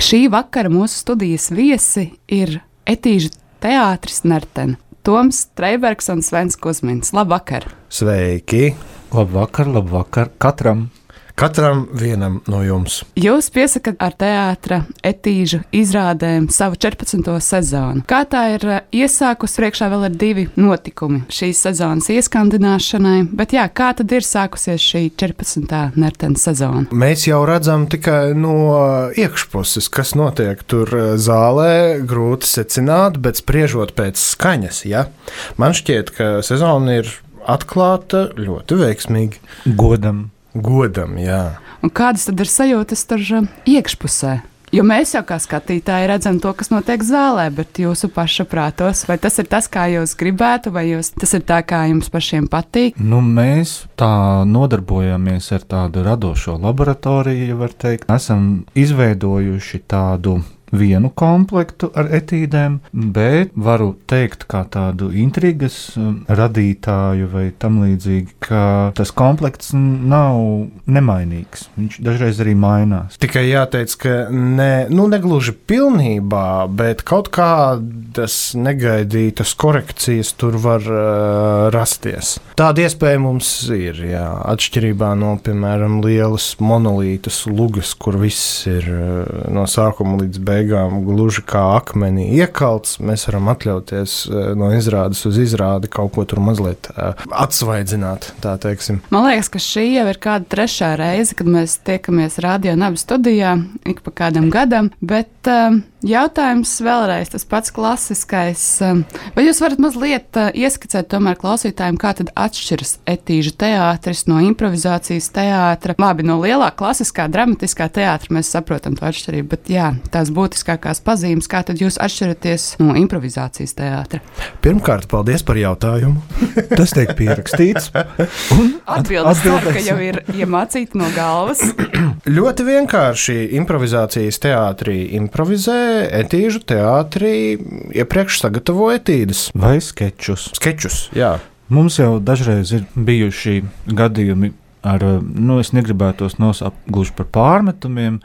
Šī vakara mūsu studijas viesi ir Etīža teātris Nerten. Toms Streibergs un Svens Kusmins. Labvakar! Sveiki! Labvakar, labvakar katram! Katram vienam no jums. Jūs piesakat ar teātra etīžu izrādēm savu 14. sezonu. Kā tā ir eh, iesākusi, priekšā vēl ir divi notikumi šīs sezonas ieskandināšanai, bet jā, kā tad ir sākusies šī 14. nertena sezona? Mēs jau redzam tikai no iekšpuses, kas notiek tur eh, zālē, grūti secināt, bet spriežot pēc skaņas, ja? man šķiet, ka sezona ir atklāta ļoti veiksmīgi. Godam! Godam, jā. Un kādas tad ir sajūtas tur uh, iekšpusē? Jo mēs jau kā skatītāji redzam to, kas notiek zālē, bet jūsu paša prātos, vai tas ir tas, kā jūs gribētu, vai jūs, tas ir tā, kā jums pašiem patīk? Nu, mēs tā nodarbojamies ar tādu radošo laboratoriju, ja var teikt. Esam izveidojuši tādu vienu komplektu ar etīdēm, bet varu teikt, kā tādu intrigas um, radītāju vai tam līdzīgi, ka tas komplekts nav nemainīgs. Viņš dažreiz arī mainās. Tikai jāteic, ka ne, nu, negluži pilnībā, bet kaut kādas negaidītas korekcijas tur var uh, rasties. Tāda iespēja mums ir, jā, atšķirībā no, piemēram, lielas monolītas lugas, kur viss ir uh, no sākuma līdz beigām beigām gluži kā akmenī iekalts. Mēs varam atļauties eh, no izrādes uz izrādi kaut ko tur mazliet eh, atsvaidzināt. Man liekas, ka šī jau ir kāda trešā reize, kad mēs tiekamies radio nabu studijā ik pa kādam gadam. Bet um, jautājums vēlreiz tas pats klasiskais. Vai jūs varat mazliet ieskicēt tomēr klausītājiem, kā tad atšķiras etīžu teātris no improvizācijas teātra? Labi, no lielā klasiskā dramatiskā teātra mēs saprotam to atšķirību, bet jā, tās būtiskākās pazīmes, kā tad jūs atšķiraties no improvizācijas teātra? Pirmkārt, paldies par jautājumu. Tas tiek pierakstīts. Atbildes ceru, ka jau ir iemācīta no galvas. Ļoti vienkārši improvizācijas teātrī improvizē, etīžu teātrī iepriekš sagatavo etīdes. Vai skečus. Skečus, jā. Mums jau dažreiz ir bijuši gadījumi ar, nu, es negribētos nosaukt gluži par pārmetumiem,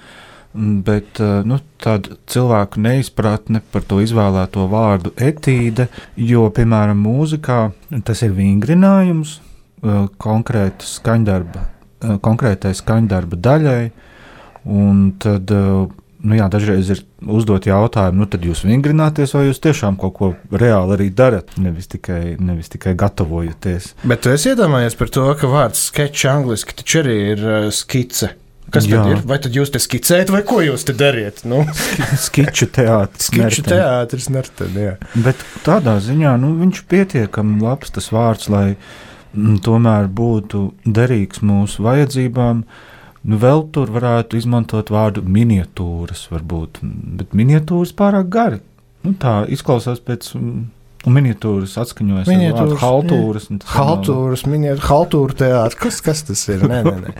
bet nu, tāda cilvēku neizpratne par to izvēlēto vārdu etīde, jo, piemēram, mūzikā tas ir vingrinājums konkrēta skaņdarba, konkrētai skaņdarba daļai, un tad nu, jā, dažreiz ir uzdot jautājumu, nu, tad jūs vingrināties, vai jūs tiešām kaut ko reāli arī darat, nevis tikai, nevis tikai gatavojaties. Bet es iedomājos par to, ka vārds sketch angliski taču arī ir uh, skice. Kas Jā. tad ir? Vai tad jūs te skicējat, vai ko jūs te dariet? Nu? Skiču teātris. Skiču teātris, nerten, jā. Bet tādā ziņā, nu, viņš pietiekami labs tas vārds, lai m, mm, tomēr būtu derīgs mūsu vajadzībām. Nu, vēl tur varētu izmantot vārdu miniatūras, varbūt, bet miniatūras pārāk gari. Nu, tā izklausās pēc Un miniatūras atskaņojas miniatūras, haltūras. Haltūras, miniatūras, haltūra teātris. Kas, kas tas ir? Nē, nē, nē.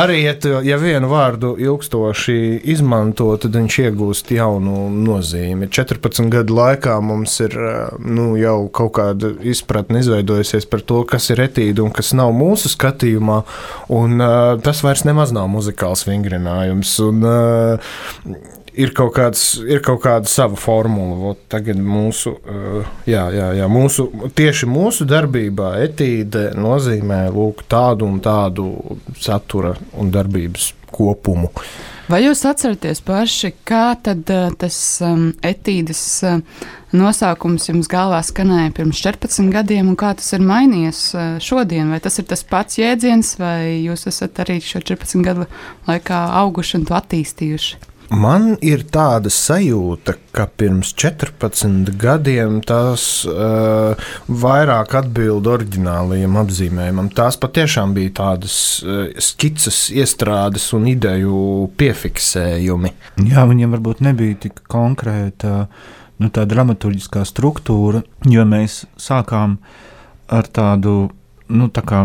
Arī, ja, tu, ja vienu vārdu ilgstoši izmanto, tad viņš iegūst jaunu nozīmi. 14 gadu laikā mums ir nu, jau kaut kāda izpratne izveidojusies par to, kas ir etīda un kas nav mūsu skatījumā. Un, uh, tas vairs nemaz nav muzikāls vingrinājums. Un, uh, ir kaut, kāds, ir kaut kāda sava formula. Vot tagad mūsu, uh, jā, jā, jā, mūsu, tieši mūsu darbībā etīde nozīmē lūk, tādu un tādu satura un darbības kopumu. Vai jūs atceraties paši, kā tad uh, tas um, etīdes uh, nosaukums jums galvā skanēja pirms 14 gadiem, un kā tas ir mainījies šodien? Vai tas ir tas pats jēdziens, vai jūs esat arī šo 14 gadu laikā auguši un to attīstījuši? Man ir tāda sajūta, ka pirms 14 gadiem tās uh, vairāk atbild oriģinālajiem apzīmējumam. Tās patiešām bija tādas uh, skices, iestrādes un ideju piefiksējumi. Jā, viņiem varbūt nebija tik konkrēta nu, tā dramaturgiskā struktūra, jo mēs sākām ar tādu nu, tā kā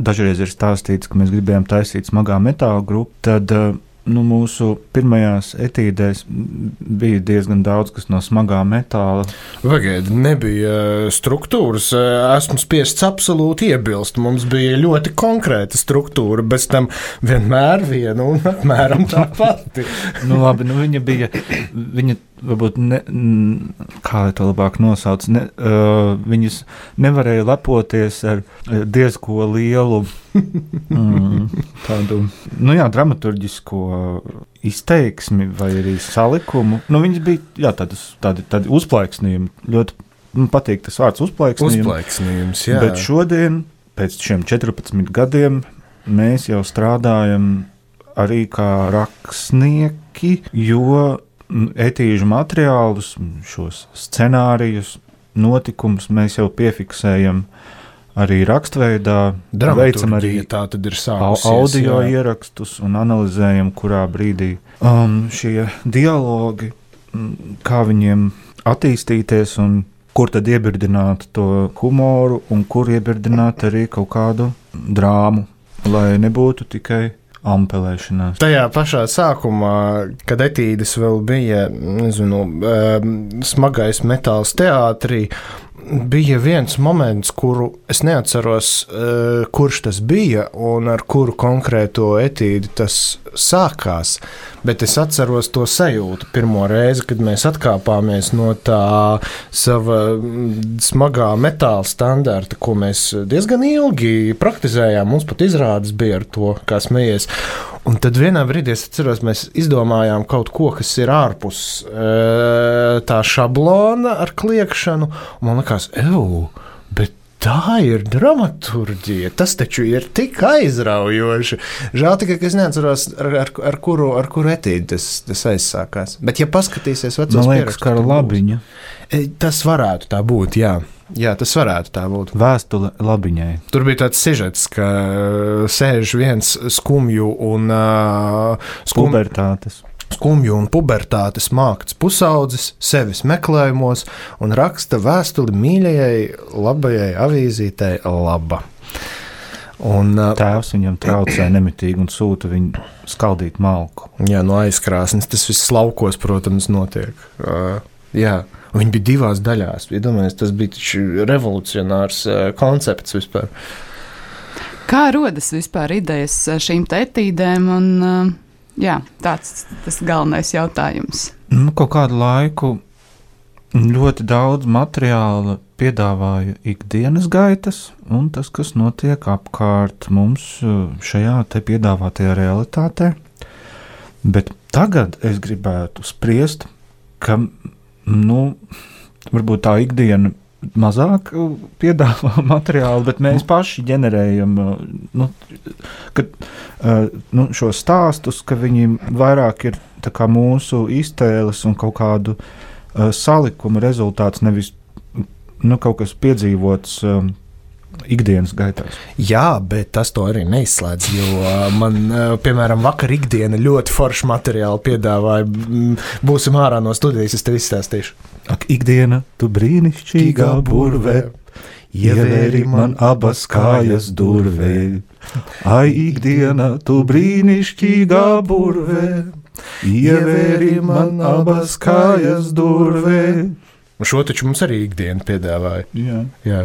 dažreiz ir stāstīts, ka mēs gribējām taisīt smagā metāla grupu, tad uh, nu, mūsu pirmajās etīdēs bija diezgan daudz kas no smagā metāla. Pagaidiet, nebija eh, struktūras. Eh, esmu spiests absolūti iebilst. Mums bija ļoti konkrēta struktūra, bez tam vienmēr viena un apmēram tā pati. nu, labi, nu, viņa bija. Viņa varbūt ne, kā to labāk nosauc, ne, uh, viņas nevarēja lepoties ar diezko lielu mm, tādu nu jā, dramaturgisko izteiksmi vai arī salikumu. Nu, viņas bija jā, tādas, tādi, tādi uzplaiksnījumi. Ļoti man patīk tas vārds uzplaiksnījums. Uzplaiksnījums, jā. Bet šodien, pēc šiem 14 gadiem, mēs jau strādājam arī kā rakstnieki, jo etīžu materiālus, šos scenārijus, notikumus mēs jau piefiksējam arī rakstveidā. Veicam arī tā tad ir sākusies, audio jā. ierakstus un analizējam, kurā brīdī um, šie dialogi, kā viņiem attīstīties un kur tad iebirdināt to humoru un kur iebirdināt arī kaut kādu drāmu, lai nebūtu tikai ampelēšanās. Tajā pašā sākumā, kad etīdes vēl bija nezinu, smagais metāls teātrī, bija viens moments, kuru es neatceros, uh, kurš tas bija un ar kuru konkrēto etīdi tas sākās. Bet es atceros to sajūtu pirmo reizi, kad mēs atkāpāmies no tā sava smagā metāla standarta, ko mēs diezgan ilgi praktizējām. Mums pat izrādes bija ar to, kā smējies. Un tad vienā brīdī es atceros, mēs izdomājām kaut ko, kas ir ārpus uh, tā šablona ar kliekšanu. Man liekas, evo, bet tā ir dramaturgija. Tas taču ir tik aizraujoši. Žēl tikai, ka es neatceros, ar, ar, ar, kuru, ar kuru etīdi tas, tas aizsākās. Bet, ja paskatīsies vecos Man liekas, ka ar labiņu. E, tas varētu tā būt, jā. Jā, tas varētu tā būt. Vēstule labiņai. Tur bija tāds sižets, ka uh, sēž viens skumju un uh, skum... pubertātes skumju un pubertātes mākts pusaudzis sevis meklējumos un raksta vēstuli mīļajai, labajai avīzītei Laba. Un, Tēvs viņam traucē nemitīgi un sūta viņu skaldīt malku. Jā, no aizkrāsnes tas viss laukos, protams, notiek. Uh, jā. Viņi bija divās daļās. Iedomājieties, tas bija revolucionārs uh, koncepts vispār. Kā rodas vispār idejas šīm tētīdēm un uh, Jā, tāds tas galvenais jautājums. Nu, kaut kādu laiku ļoti daudz materiāla piedāvāja ikdienas gaitas, un tas, kas notiek apkārt mums uh, šajā te piedāvātajā realitātē. Bet tagad es gribētu spriest, ka nu, varbūt tā ikdiena mazāk uh, piedāvā materiālu, bet mēs paši ģenerējam uh, nu, kad, uh, nu, šos stāstus, ka viņi vairāk ir mūsu iztēles un kaut kādu salikumu rezultāts, nevis nu, kaut kas piedzīvots. Um, ikdienas gaitās. Jā, bet tas to arī neizslēdz. Jo man, piemēram, vakar ikdiena ļoti foršu materiālu piedāvāja. Būsim ārā no studijas, es tev izstāstīšu. Ak, ikdiena, tu brīnišķīgā burvē, ievēri man abas kājas durvē. Ai, ikdiena, tu brīnišķīgā burvē, ievēri man abas kājas durvē. Šo taču mums arī ikdiena piedāvāja. Jā. Jā.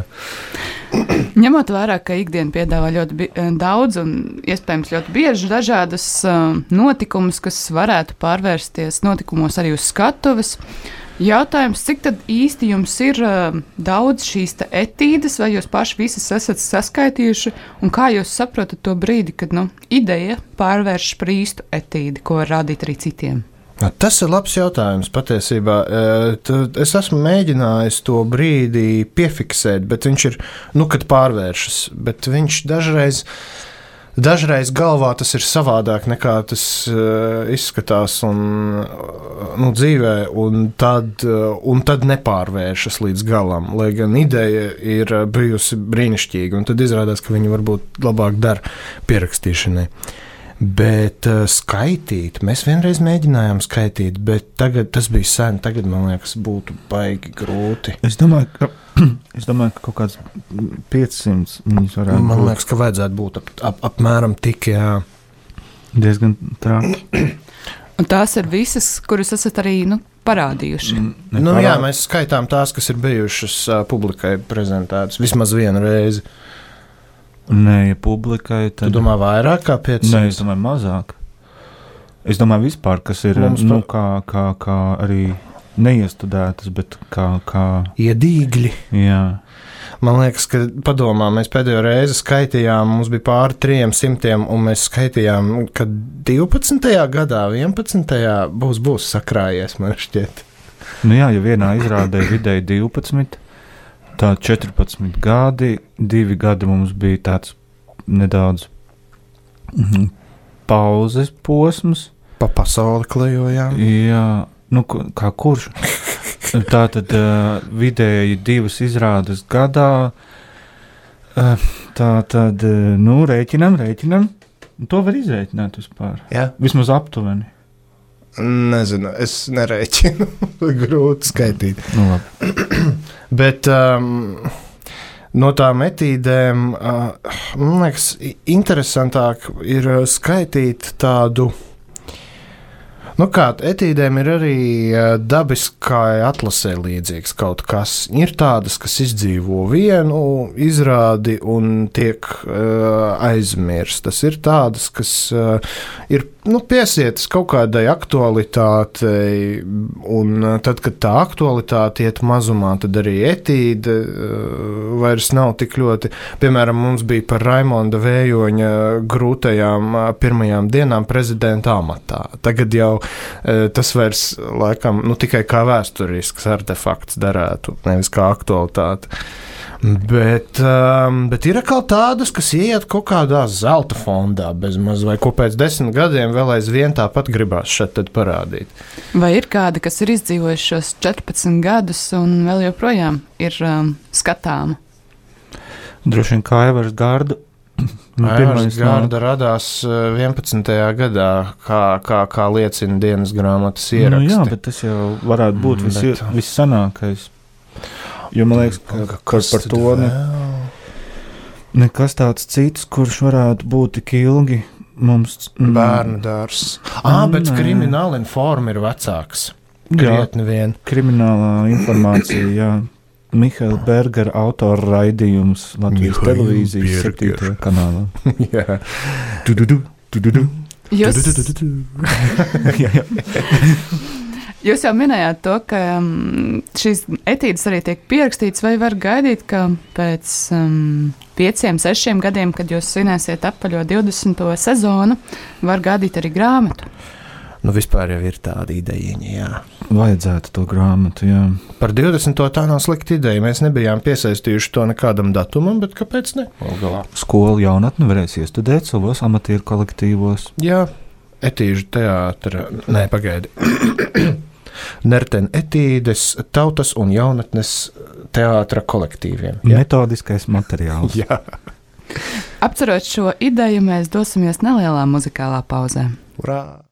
Ņemot vērā, ka ikdiena piedāvā ļoti daudz un iespējams ļoti bieži dažādas uh, notikumus, kas varētu pārvērsties notikumos arī uz skatuves, Jautājums, cik īsti jums ir uh, daudz šīs etīdes, vai jūs paši visas esat saskaitījuši, un kā jūs saprotat to brīdi, kad nu, ideja pārvērš par īstu etīdi, ko var rādīt arī citiem? Tas ir labs jautājums patiesībā. Es esmu mēģinājis to brīdi piefiksēt, bet viņš ir, nu, kad pārvēršas, bet viņš dažreiz Dažreiz galvā tas ir savādāk nekā tas uh, izskatās un, uh, nu, dzīvē, un tad, uh, un tad nepārvēršas līdz galam. Lai gan ideja ir bijusi brīnišķīga, un tad izrādās, ka viņi varbūt labāk dara pierakstīšanai. Bet uh, skaitīt, mēs vienreiz mēģinājām skaitīt, bet tagad tas bija sen. Tagad man liekas, būtu baigi grūti. Es domāju, ka Es domāju, ka kaut kāds 500 viņas varētu būt. Man liekas, ka vajadzētu būt ap, ap, apmēram tik, jā. Diezgan traki. Un tās ir visas, kuras esat arī nu, parādījuši. Mm, ne, nu. Jā, mēs skaitām tās, kas ir bijušas uh, publikai prezentētas vismaz vienu reizi. Nē, ja publikai tad. Tu domā vairāk kā 500? Nē, es domāju mazāk. Es domāju vispār, kas ir, Mums nu, kā, kā, kā arī neiestudētas, bet kā, kā... iedīgļi. Jā. Man liekas, ka padomā, mēs pēdējo reizi skaitījām, mums bija pāri 300, un mēs skaitījām, ka 12. gadā, 11. būs, būs sakrājies, man šķiet. Nu jā, ja vienā izrādē vidēji 12, tā 14 gadi, divi gadi mums bija tāds nedaudz mm, pauzes posms. Pa pasauli klejojām. Jā, Nu, kā kurš? Tā tad uh, vidēji divas izrādes gadā. Uh, tā tad, uh, nu, rēķinam, rēķinam. To var izrēķināt vispār. Jā. Vismaz aptuveni. Nezinu, es nerēķinu. Grūti skaitīt. Nu, Bet um, no tām etīdēm, uh, man liekas, interesantāk ir skaitīt tādu Nu, kā etīdēm ir arī dabiskai atlasē līdzīgs kaut kas. Ir tādas, kas izdzīvo vienu izrādi un tiek uh, aizmirstas. Ir tādas, kas uh, ir nu, piesietas kaut kādai aktualitātei, un tad, kad tā aktualitāte iet mazumā, tad arī etīde vairs nav tik ļoti. Piemēram, mums bija par Raimonda Vējoņa grūtajām pirmajām dienām prezidenta amatā. Tagad jau tas vairs laikam nu, tikai kā vēsturisks artefakts derētu, nevis kā aktualitāte. Bet, um, bet ir atkal tādas, kas iet kaut kādā zelta fondā, bezmaz vai ko pēc desmit gadiem vēl aizvien tāpat gribās šeit parādīt. Vai ir kādi, kas ir izdzīvojuši šos 14 gadus un vēl joprojām ir um, skatāmi? Droši vien kā Evers Gārda. Pirmais gārda radās 11. Uh, gadā, kā, kā, kā liecina dienas grāmatas ieraksts. Nu, jā, bet tas jau varētu būt mm, vis, vissanākais. Jo man liekas, ka, ka par to ne, nekas tāds cits, kurš varētu būt tik ilgi mums. Mm, Bērnu dārzs. Ah, bet krimināla informa ir vecāks. Krietni vien. Kriminālā informācija, jā. Mihaila Bergera autora raidījums Latvijas Mihail televīzijas 7. kanālā. jā. Du, du, du, du, du, du. Jūs... jā, jā. Jūs jau minējāt to, ka um, šīs etīdes arī tiek pierakstītas, vai var gaidīt, ka pēc um, pieciem, sešiem gadiem, kad jūs svinēsiet apaļo 20. sezonu, var gaidīt arī grāmatu? Nu, vispār jau ir tāda ideja, jā. Vajadzētu to grāmatu, jā. Par 20. tā nav slikta ideja. Mēs nebijām piesaistījuši to nekādam datumam, bet kāpēc ne? Galā. Skolu jaunatni varēs iestudēt savos amatieru kolektīvos. Jā, etīžu teātra. Nē, pagaidi. Nerten etīdes, tautas un jaunatnes teātra kolektīviem. Ja? Metodiskais materiāls. Jā. Apcerot šo ideju, mēs dosimies nelielā muzikālā pauzē. Urā!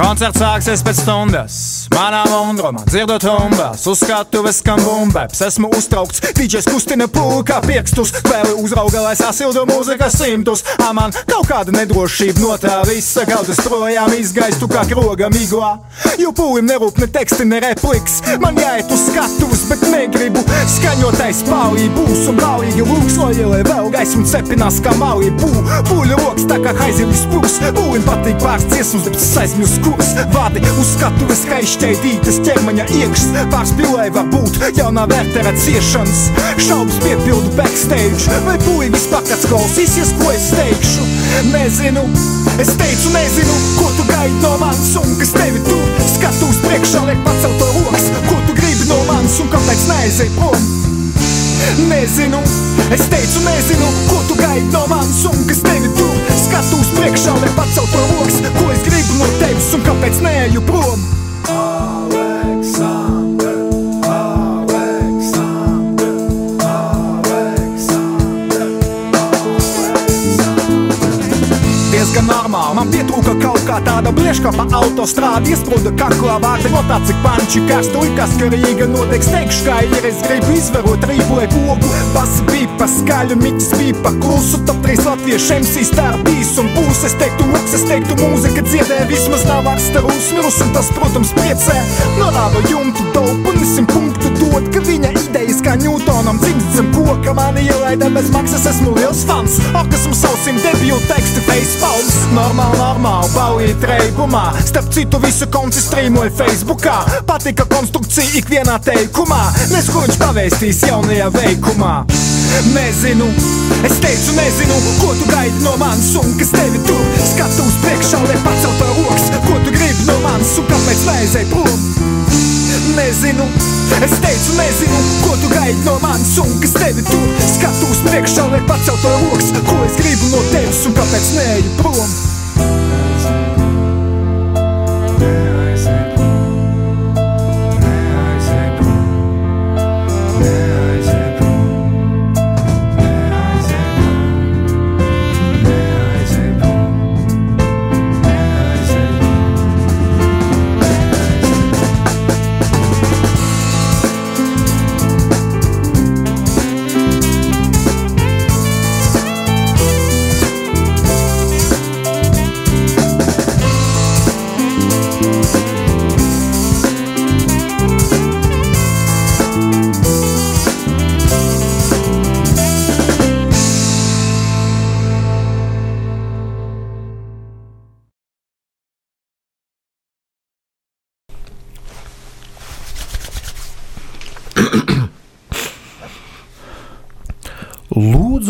Koncerts sāksies pēc stundas. Manā mundrumā dzirdot rumbas, uzskatuves kam bumbeps. Esmu uztraukts, dīdžers kustina pulkā piekstus, kvēli uzrauga, lai sasildu mūzikas simtus. A man kaut kāda nedrošība no tā visa, kaut es projām izgaistu kā kroga miglā. Jo pūlim nerūp ne teksti, ne repliks. Man jāiet uz skatuves, bet negribu. Skaņotais pālī būs un bālīgi lūks, lai ielē vēl gaismu cepinās kā malī bū. Pūļu roks tā kā haizilis pūs, pūlim patīk pāris dziesmas, bet es aizmirsu kuras vadi uz skatuves skaišķēdītas ķermaņa iekšas. Pāris pilē var būt jaunā vērtēra ciešanas. Šaubas piepildu backstage, vai vispār kāds klausīsies, ko es teikšu? Nezinu, es teicu, nezinu, ko tu gaidi no manis un kas tevi tur skatus priekšā liek pacelt to rokas. Ko tu gribi no manis un kāpēc neaizēji prom? Nezinu, es teicu, nezinu, ko tu gaidi no manis un kas tevi tur skatos priekšā, lai pacelt to rokas, ko es gribu no tevis un kāpēc neeju prom. Diezgan normāli, man pietrūka kaut kā tāda blieška pa autostrādi Iesprūda kaklā vārdi, notā cik panči Karstuļ, kas karīga noteikti steigšu kā ir Es gribu izverot rību, lai pogu Basi pipa, skaļu, miķis pipa Klusu, top 3 latviešu MC star bijis un būs. Es teiktu loks, es teiktu mūzika dziedē Vismaz nav ārsta uzmirus un tas, protams, priecē. Norāda jumtu dopu, nesim punktu dot Ka viņa idejas kā Newtonam. Dzimst zem koka Mani ielaida bez maksas, esmu liels fans. Orkasmu sausim debiju teksti facepalms Normāli, normāli, baujīt reibumā. Starp citu visu konci strīmoju Facebookā. Patika konstrukcija ikvienā teikumā. Nes ko viņš pavēstīs jaunajā veikumā. Nezinu, es teicu nezinu, ko tu gaidi no manis un kas tevi tur Skatos priekšā, lai pacelt rokas, ko tu gribi no manis un kāpēc vajadzēja prom Nezinu, es teicu nezinu, ko tu gaidi no manis un kas tevi tur. Skatos priekšā, lai pacelt rokas, ko es gribu no tevis un kāpēc neeju prom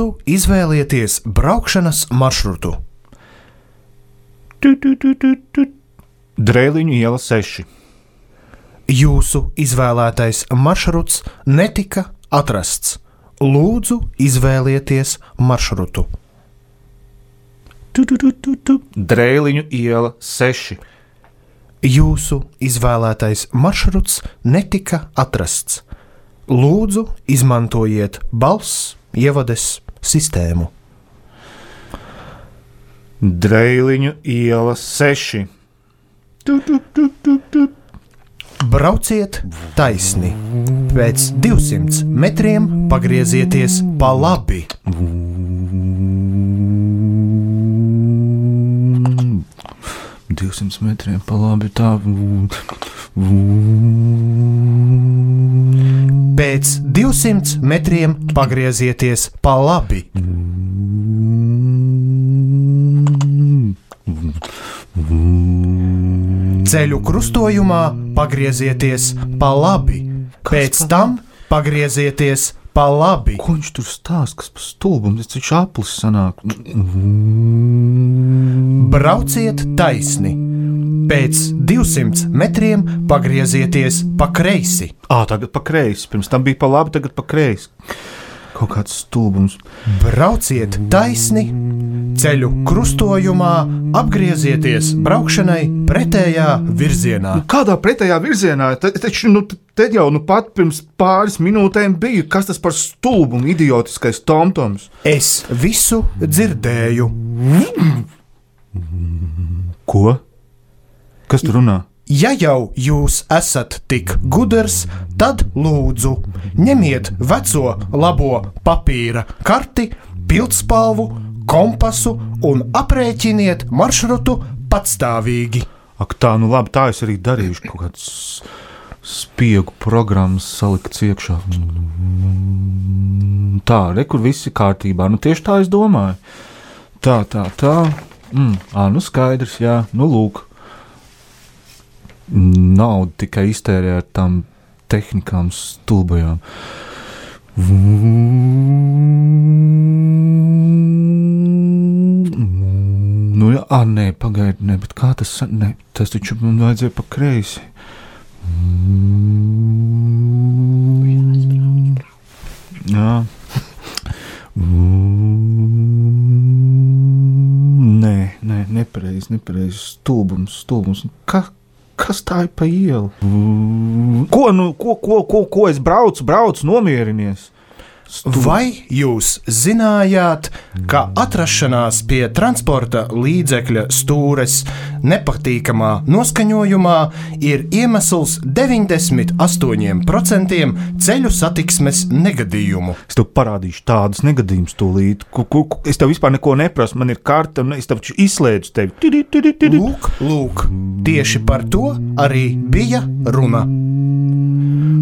Lūdzu, izvēlieties braukšanas maršrutu. Drēliņu iela 6. Jūsu izvēlētais maršruts netika atrasts. Lūdzu, izvēlieties maršrutu. Drēliņu iela 6. Jūsu izvēlētais maršruts netika atrasts. Lūdzu, izmantojiet balss ievades sistēmu. Drēliņu iela 6. Brauciet taisni. Pēc 200 metriem pagriezieties pa labi. Divsimt metriem pa labi tā. Pēc 200 metriem pagriezieties pa labi. Ceļu krustojumā pagriezieties pa labi. Pēc tam pagriezieties pa labi. Ko viņš tur stāsta? Kas par stulbumu? Tas taču aplis sanāk. Brauciet taisni. Pēc 200 metriem pagriezieties pa kreisi. Ā, tagad pa kreisi. Pirms tam bija pa labi, tagad pa kreisi. Kaut kāds stulbums. Brauciet taisni, ceļu krustojumā apgriezieties braukšanai pretējā virzienā. Nu, kādā pretējā virzienā? Te, taču, nu, te jau nu pat pirms pāris minūtēm bija. Kas tas par stulbumu, idiotiskais tomtoms? Es visu dzirdēju. Ko? Kas tur runā? Ja jau jūs esat tik gudrs, tad lūdzu ņemiet veco labo papīra karti, pildspalvu, kompasu un aprēķiniet maršrutu patstāvīgi. Ak, tā, nu labi, tā es arī darīšu. Kaut kāds spiegu programmas salikts iekšā. Tā, re, kur viss ir kārtībā. Nu, tieši tā es domāju. Tā, tā, tā. Mm, ā, nu skaidrs, jā, nu lūk naudu tikai iztērē ar tām tehnikām stulbajām. Nu, jā, ah, nē, pagaidi, nē, bet kā tas, nē, tas taču man vajadzēja pa kreisi. Jā. Nē, nē, nepareizi, nepareizi. Stulbums, stulbums. Kā, kas tā ir pa ielu? Ko, nu, ko, ko, ko, ko es braucu, braucu, nomierinies? Vai jūs zinājāt, ka atrašanās pie transporta līdzekļa stūres nepatīkamā noskaņojumā ir iemesls 98% ceļu satiksmes negadījumu? Es tev parādīšu tādus negadījumus, tūlīt. Ku, ku, ku, es tev vispār neko neprasu, man ir karte, un es tev izslēdzu tevi. Tiri, tiri, tiri. Lūk, lūk, tieši par to arī bija runa.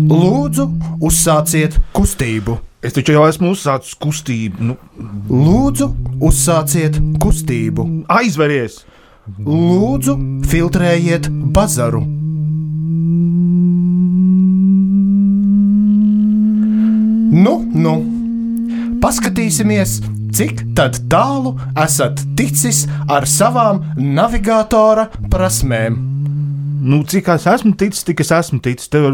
Lūdzu, uzsāciet kustību! Es taču jau esmu uzsācis kustību. Nu, Lūdzu, uzsāciet kustību! aizveries! Lūdzu, filtrējiet bazaru! Nu, nu, paskatīsimies, cik tad tālu esat ticis ar savām navigatora prasmēm. Nu, cik es esmu ticis, tik es esmu ticis. Tev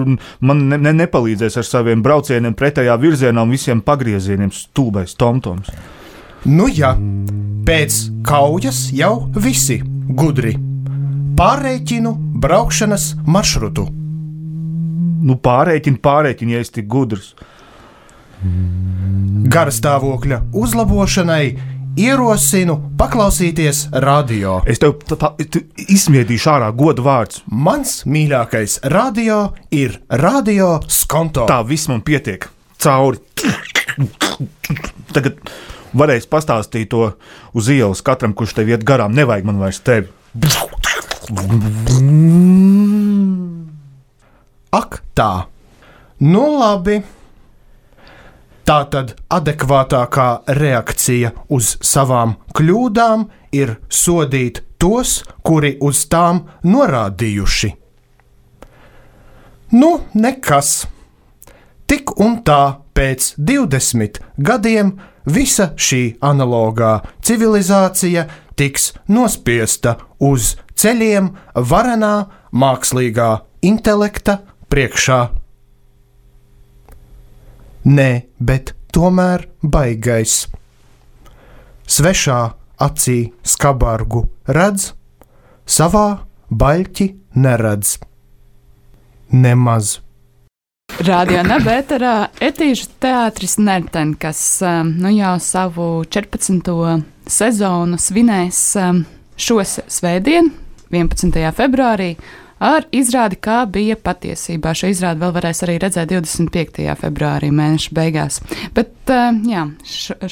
man ne, ne, nepalīdzēs ar saviem braucieniem pretējā virzienā un visiem pagriezieniem, stulbais tomtoms. Nu, jā, pēc kaujas jau visi gudri. Pārreķinu braukšanas maršrutu. Nu, pārēķini, pārēķini, ja es tik gudrs. Garastāvokļa uzlabošanai ierosinu paklausīties radio. Es tev izsmiedīšu ārā godu vārds. Mans mīļākais radio ir Radio Skonto. Tā viss man pietiek. Cauri. Tagad varēs pastāstīt to uz ielas katram, kurš tev iet garām. Nevajag man vairs tevi. Ak, tā. Nu, labi. Tā tad adekvātākā reakcija uz savām kļūdām ir sodīt tos, kuri uz tām norādījuši. Nu, nekas. Tik un tā pēc 20 gadiem visa šī analogā civilizācija tiks nospiesta uz ceļiem varenā mākslīgā intelekta priekšā. Nē, bet tomēr baigais. Svešā acī skabargu redz, savā baļķi neredz. Nemaz. Radio Nebētarā etīžu teātris Nerten, kas um, nu jau savu 14. sezonu svinēs šo svētdienu, 11. februārī, ar izrādi, kā bija patiesībā. Šo izrādi vēl varēs arī redzēt 25. februārī, mēneša beigās. Bet jā,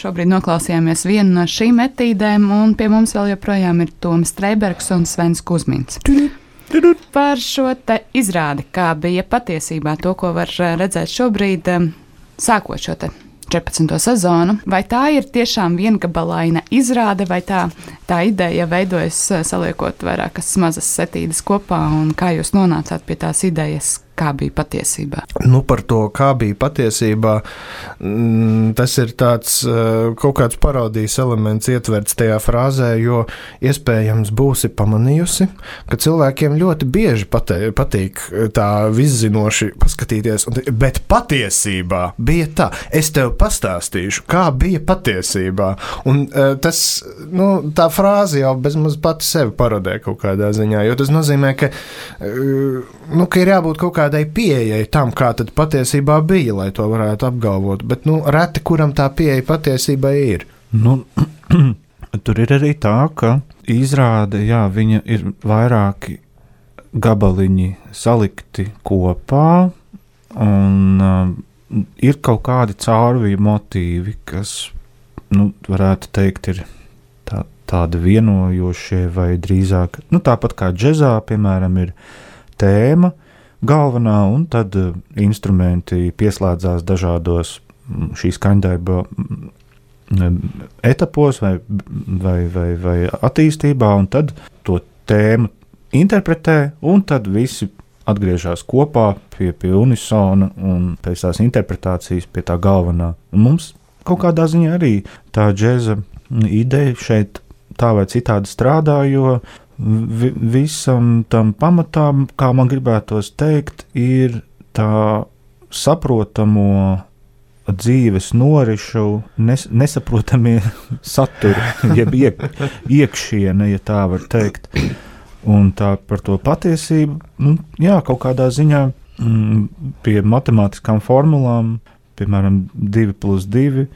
šobrīd noklausījāmies vienu no šīm etīdēm, un pie mums vēl joprojām ir Toms Streibergs un Svens Kusmins. Par šo izrādi, kā bija patiesībā to, ko var redzēt šobrīd, sākot šo 14. sezonu. Vai tā ir tiešām viengabalaina izrāde, vai tā, tā ideja veidojas saliekot vairākas mazas setīdes kopā, un kā jūs nonācāt pie tās idejas, kā bija patiesībā? Nu, par to, kā bija patiesībā, mm, tas ir tāds kaut kāds parodijas elements ietverts tajā frāzē, jo iespējams būsi pamanījusi, ka cilvēkiem ļoti bieži patē, patīk tā viszinoši paskatīties, bet patiesībā bija tā. Es tev pastāstīšu, kā bija patiesībā. Un tas, nu, tā frāze jau bezmaz pati sevi parodē kaut kādā ziņā, jo tas nozīmē, ka, nu, ka ir jābūt kaut kādai kādai pieejai tam, kā tad patiesībā bija, lai to varētu apgalvot. Bet nu, reti kuram tā pieeja patiesībā ir. Nu, tur ir arī tā, ka izrāde, jā, viņa ir vairāki gabaliņi salikti kopā, un uh, ir kaut kādi caurvīju motīvi, kas, nu, varētu teikt, ir tā, tādi vienojošie, vai drīzāk, nu, tāpat kā džezā, piemēram, ir tēma, galvenā, un tad uh, instrumenti pieslēdzās dažādos mm, šīs skaņdarba mm, etapos vai, vai, vai, vai attīstībā, un tad to tēmu interpretē, un tad visi atgriežas kopā pie, pie unisona un pēc tās interpretācijas pie tā galvenā. Un mums kaut kādā ziņā arī tā džēza ideja šeit tā vai citādi strādā, jo vi, visam tam pamatām, kā man gribētos teikt, ir tā saprotamo dzīves norišu nes, nesaprotamie saturi, jeb iek, iekšiene, ja tā var teikt. Un tā par to patiesību, nu, jā, kaut kādā ziņā mm, pie matemātiskām formulām, piemēram, 2 plus 2.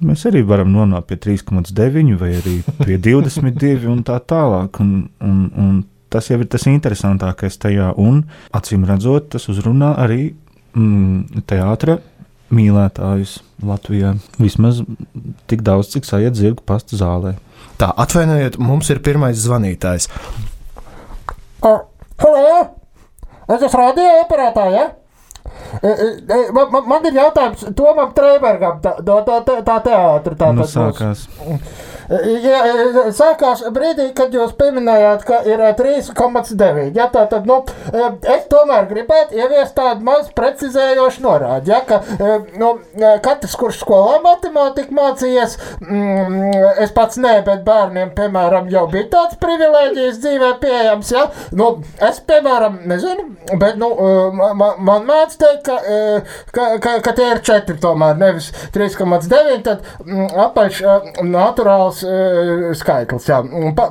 Mēs arī varam nonākt pie 3,9 vai arī pie 22 un tā tālāk. Un, un, un tas jau ir tas interesantākais tajā. Un, acīm redzot, tas uzrunā arī mm, teātra mīlētājus Latvijā. Vismaz tik daudz, cik sajiet zirgu pastu zālē. Tā, atvainojiet, mums ir pirmais zvanītājs. Halo! Es esmu radioaparātā, ja? Man, man, man ir jautājums Tomam Trēbergam, tā, tā, tā, tā teātra. Tā, Nu, sākās. Jā, sākās brīdī, kad jūs pieminējāt, ka ir 3,9. Ja, tā tad, nu, es tomēr gribētu ieviest tādu maz precizējošu norādi. Ja, ka, nu, katrs, kurš skolā matemātiku mācījies, mm, es pats ne, bet bērniem, piemēram, jau bija tāds privilēģijas dzīvē pieejams. Ja. Nu, es, piemēram, nezinu, bet nu, man, man māc teikt, ka, ka, ka, ka tie ir 4 tomēr, nevis 3,9, tad mm, apaļš naturāls skaitlis. Jā. Pa,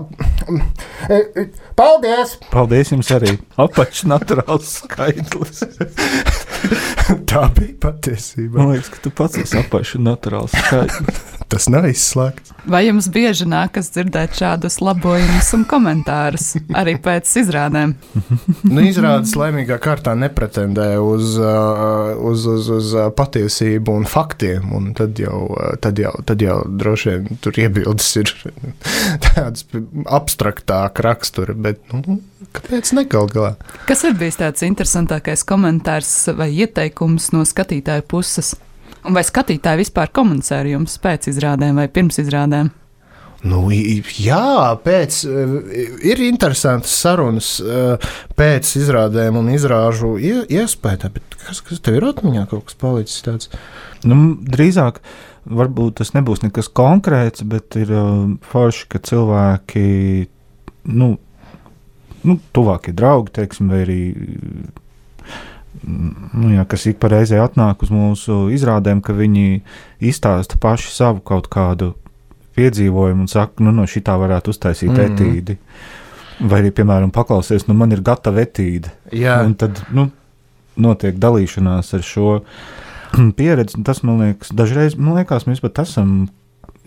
paldies! Paldies jums arī! Apačnaturāls skaitlis. Tā bija patiesība. Man liekas, ka tu pats esi apačnaturāls skaitlis. Tas nav izslēgts. Vai jums bieži nākas dzirdēt šādus labojumus un komentārus arī pēc izrādēm? nu, izrādes laimīgā kārtā nepretendē uz, uh, uz, uz, uz patiesību un faktiem, un tad jau, tad jau, tad jau droši vien tur iebildes ir tādas abstraktāka rakstura, bet nu, kāpēc ne gal galā? Kas ir bijis tāds interesantākais komentārs vai ieteikums no skatītāja puses? Un vai skatītāji vispār komunicē ar jums pēc izrādēm vai pirms izrādēm? Nu, jā, pēc, ir interesantas sarunas pēc izrādēm un izrāžu iespēja. Kas, kas tev ir atmiņā kaut kas palicis tāds? Nu, drīzāk, varbūt tas nebūs nekas konkrēts, bet ir uh, forši, ka cilvēki, nu, nu tuvākie draugi, teiksim, vai arī nu, jā, kas ik pa reizē atnāk uz mūsu izrādēm, ka viņi izstāsta paši savu kaut kādu piedzīvojumu un saka, nu, no šitā varētu uztaisīt mm etīdi. Vai arī, piemēram, paklausies, nu, man ir gatava etīde. Jā. Un tad, nu, notiek dalīšanās ar šo pieredzi. Tas, man liekas, dažreiz, man liekas, mēs pat esam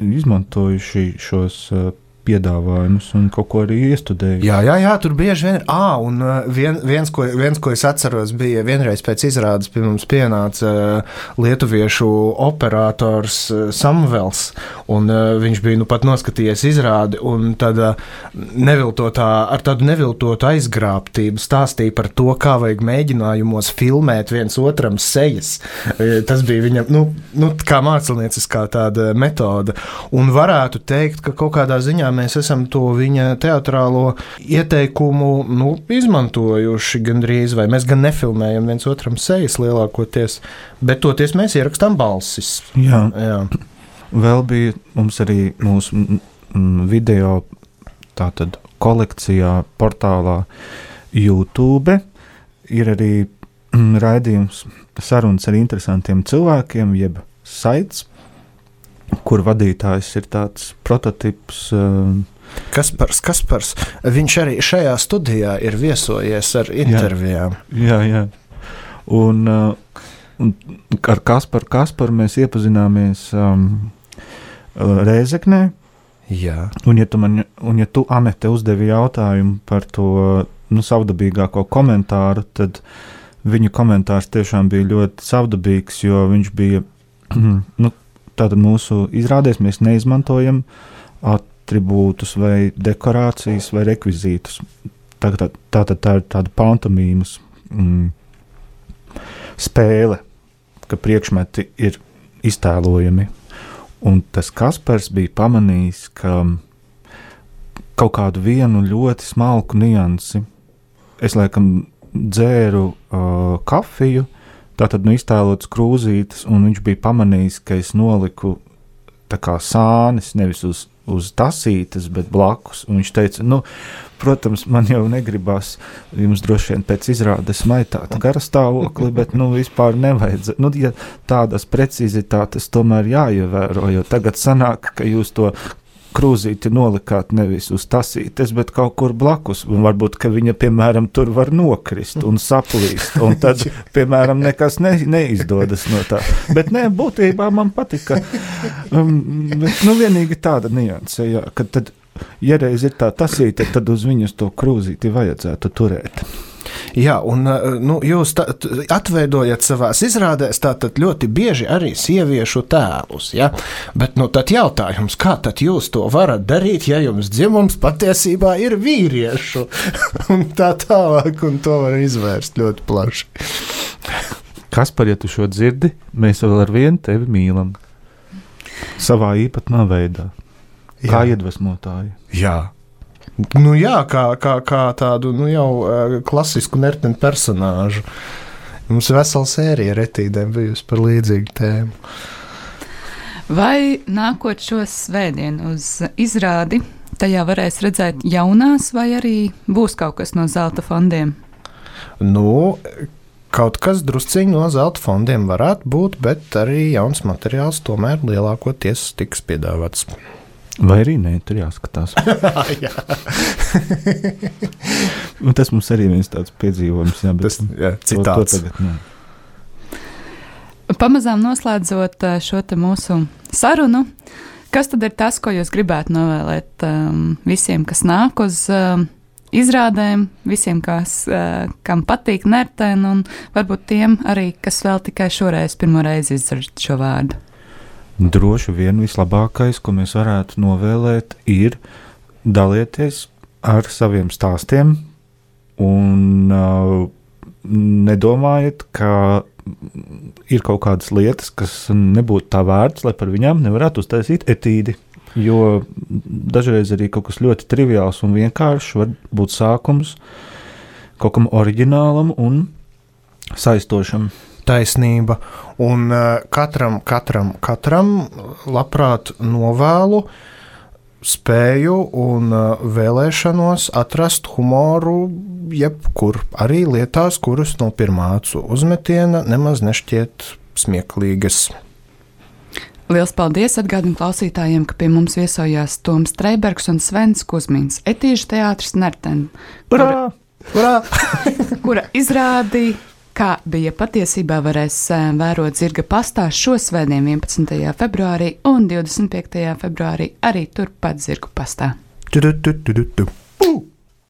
izmantojuši šos uh, piedāvājumus un kaut ko arī iestudēju. Jā, jā, jā tur bieži vien ir. Ah, un vien, viens, ko, viens, ko es atceros, bija vienreiz pēc izrādes pie mums pienāca lietuviešu operators Samuels, viņš bija nu pat noskatījies izrādi, un tad neviltotā, ar tādu neviltotu aizgrābtību stāstīja par to, kā vajag mēģinājumos filmēt viens otram sejas. Tas bija viņam, nu, nu kā mākslinieciskā tāda metode, un varētu teikt, ka kaut kādā ziņā mēs esam to viņa teātrālo ieteikumu nu, izmantojuši gandrīz, vai mēs gan nefilmējam viens otram sejas lielākoties, bet toties mēs ierakstām balsis. Jā. Jā. Vēl bija mums arī mūsu video tātad kolekcijā, portālā YouTube. Ir arī raidījums sarunas ar interesantiem cilvēkiem, jeb saits, kur vadītājs ir tāds prototyps. Uh, Kaspars, Kaspars, viņš arī šajā studijā ir viesojies ar intervijām. Jā, jā. jā. Un, uh, un ar Kasparu, Kasparu mēs iepazināmies um, Rēzeknē. Jā. Un, ja tu, man, un, ja tu Anete, uzdevi jautājumu par to nu, savdabīgāko komentāru, tad viņa komentārs tiešām bija ļoti savdabīgs, jo viņš bija nu, Tātad mūsu izrādēs mēs neizmantojam attribūtus vai dekorācijas vai rekvizītus. Tātad tā, tā, tā ir tāda pantomīmas mm, spēle, ka priekšmeti ir iztēlojami. Un tas Kaspars bija pamanījis, ka kaut kādu vienu ļoti smalku niansi. Es laikam dzēru uh, kafiju, uh, Tā tad nu, iztēlots krūzītes, un viņš bija pamanījis, ka es noliku sānis, nevis uz, uz tasītes, bet blakus. Un viņš teica, nu, protams, man jau negribas jums droši vien pēc izrādes maitāt garastāvokli, bet, nu, vispār nevajadz. Nu, ja tādas precizitātes tomēr jāievēro, jo tagad sanāk, ka jūs to krūzīti nolikāt nevis uz tasītes, bet kaut kur blakus. Un varbūt, ka viņa, piemēram, tur var nokrist un saplīst, un tad, piemēram, nekas ne, neizdodas no tā. Bet, nē, būtībā man patika. Um, bet, nu, vienīgi tāda nianse, jā, ka tad, ja reiz ir tā tasīte, tad uz viņas to krūzīti vajadzētu turēt. Jā, un nu, jūs tā, atveidojat savā izrādēs ļoti bieži arī sieviešu tēlus. Ja? Bet nu, tad jautājums, kā tad jūs to varat darīt, ja jums dzimums patiesībā ir vīriešu? un tā tālāk, un to var izvērst ļoti plaši. Kas par ja tu šo dzirdi, mēs vēl ar vienu tevi mīlam. Savā īpatnā veidā. Kā Jā. iedvesmotāji. Jā. Nu, jā, kā, kā, kā tādu nu, jau uh, klasisku nertenu personāžu. Mums ir vesela sērija retīdēm bijusi par līdzīgu tēmu. Vai nākot šo svētdienu uz izrādi, tajā varēs redzēt jaunās, vai arī būs kaut kas no zelta fondiem? Nu, kaut kas drusciņš no zelta fondiem varētu būt, bet arī jauns materiāls tomēr lielākoties tiks piedāvāts. Vai arī nē, tur jāskatās. jā. tas mums arī viens tāds piedzīvojums, jā, bet tas ir citāts. To, to tagad, jā. Pamazām noslēdzot eh, šo mūsu sarunu, kas tad ir tas, ko jūs gribētu novēlēt um, visiem, kas nāk uz um, izrādēm, visiem, kas, uh, kam patīk nertēn, un varbūt tiem arī, kas vēl tikai šoreiz pirmo reizi izdzird šo vārdu? Droši vien vislabākais, ko mēs varētu novēlēt, ir dalieties ar saviem stāstiem un uh, nedomājiet, ka ir kaut kādas lietas, kas nebūtu tā vērts, lai par viņām nevarētu uztaisīt etīdi. Jo dažreiz arī kaut kas ļoti triviāls un vienkāršs var būt sākums kaut kam oriģinālam un saistošam taisnība. Un uh, katram, katram, katram labprāt novēlu spēju un uh, vēlēšanos atrast humoru jebkur, arī lietās, kuras no pirmā acu uzmetiena nemaz nešķiet smieklīgas. Lielas paldies atgādinu klausītājiem, ka pie mums viesojās Toms Streibergs un Svens Kusmins, etīžu teātris Nerten, kura, kura, kura izrādīja Kā bija patiesībā, varēs vērot zirga pastā šo svētdienu, 11. februārī un 25. februārī arī turpat zirgu pastā. Tu, tu, tu, tu, tu.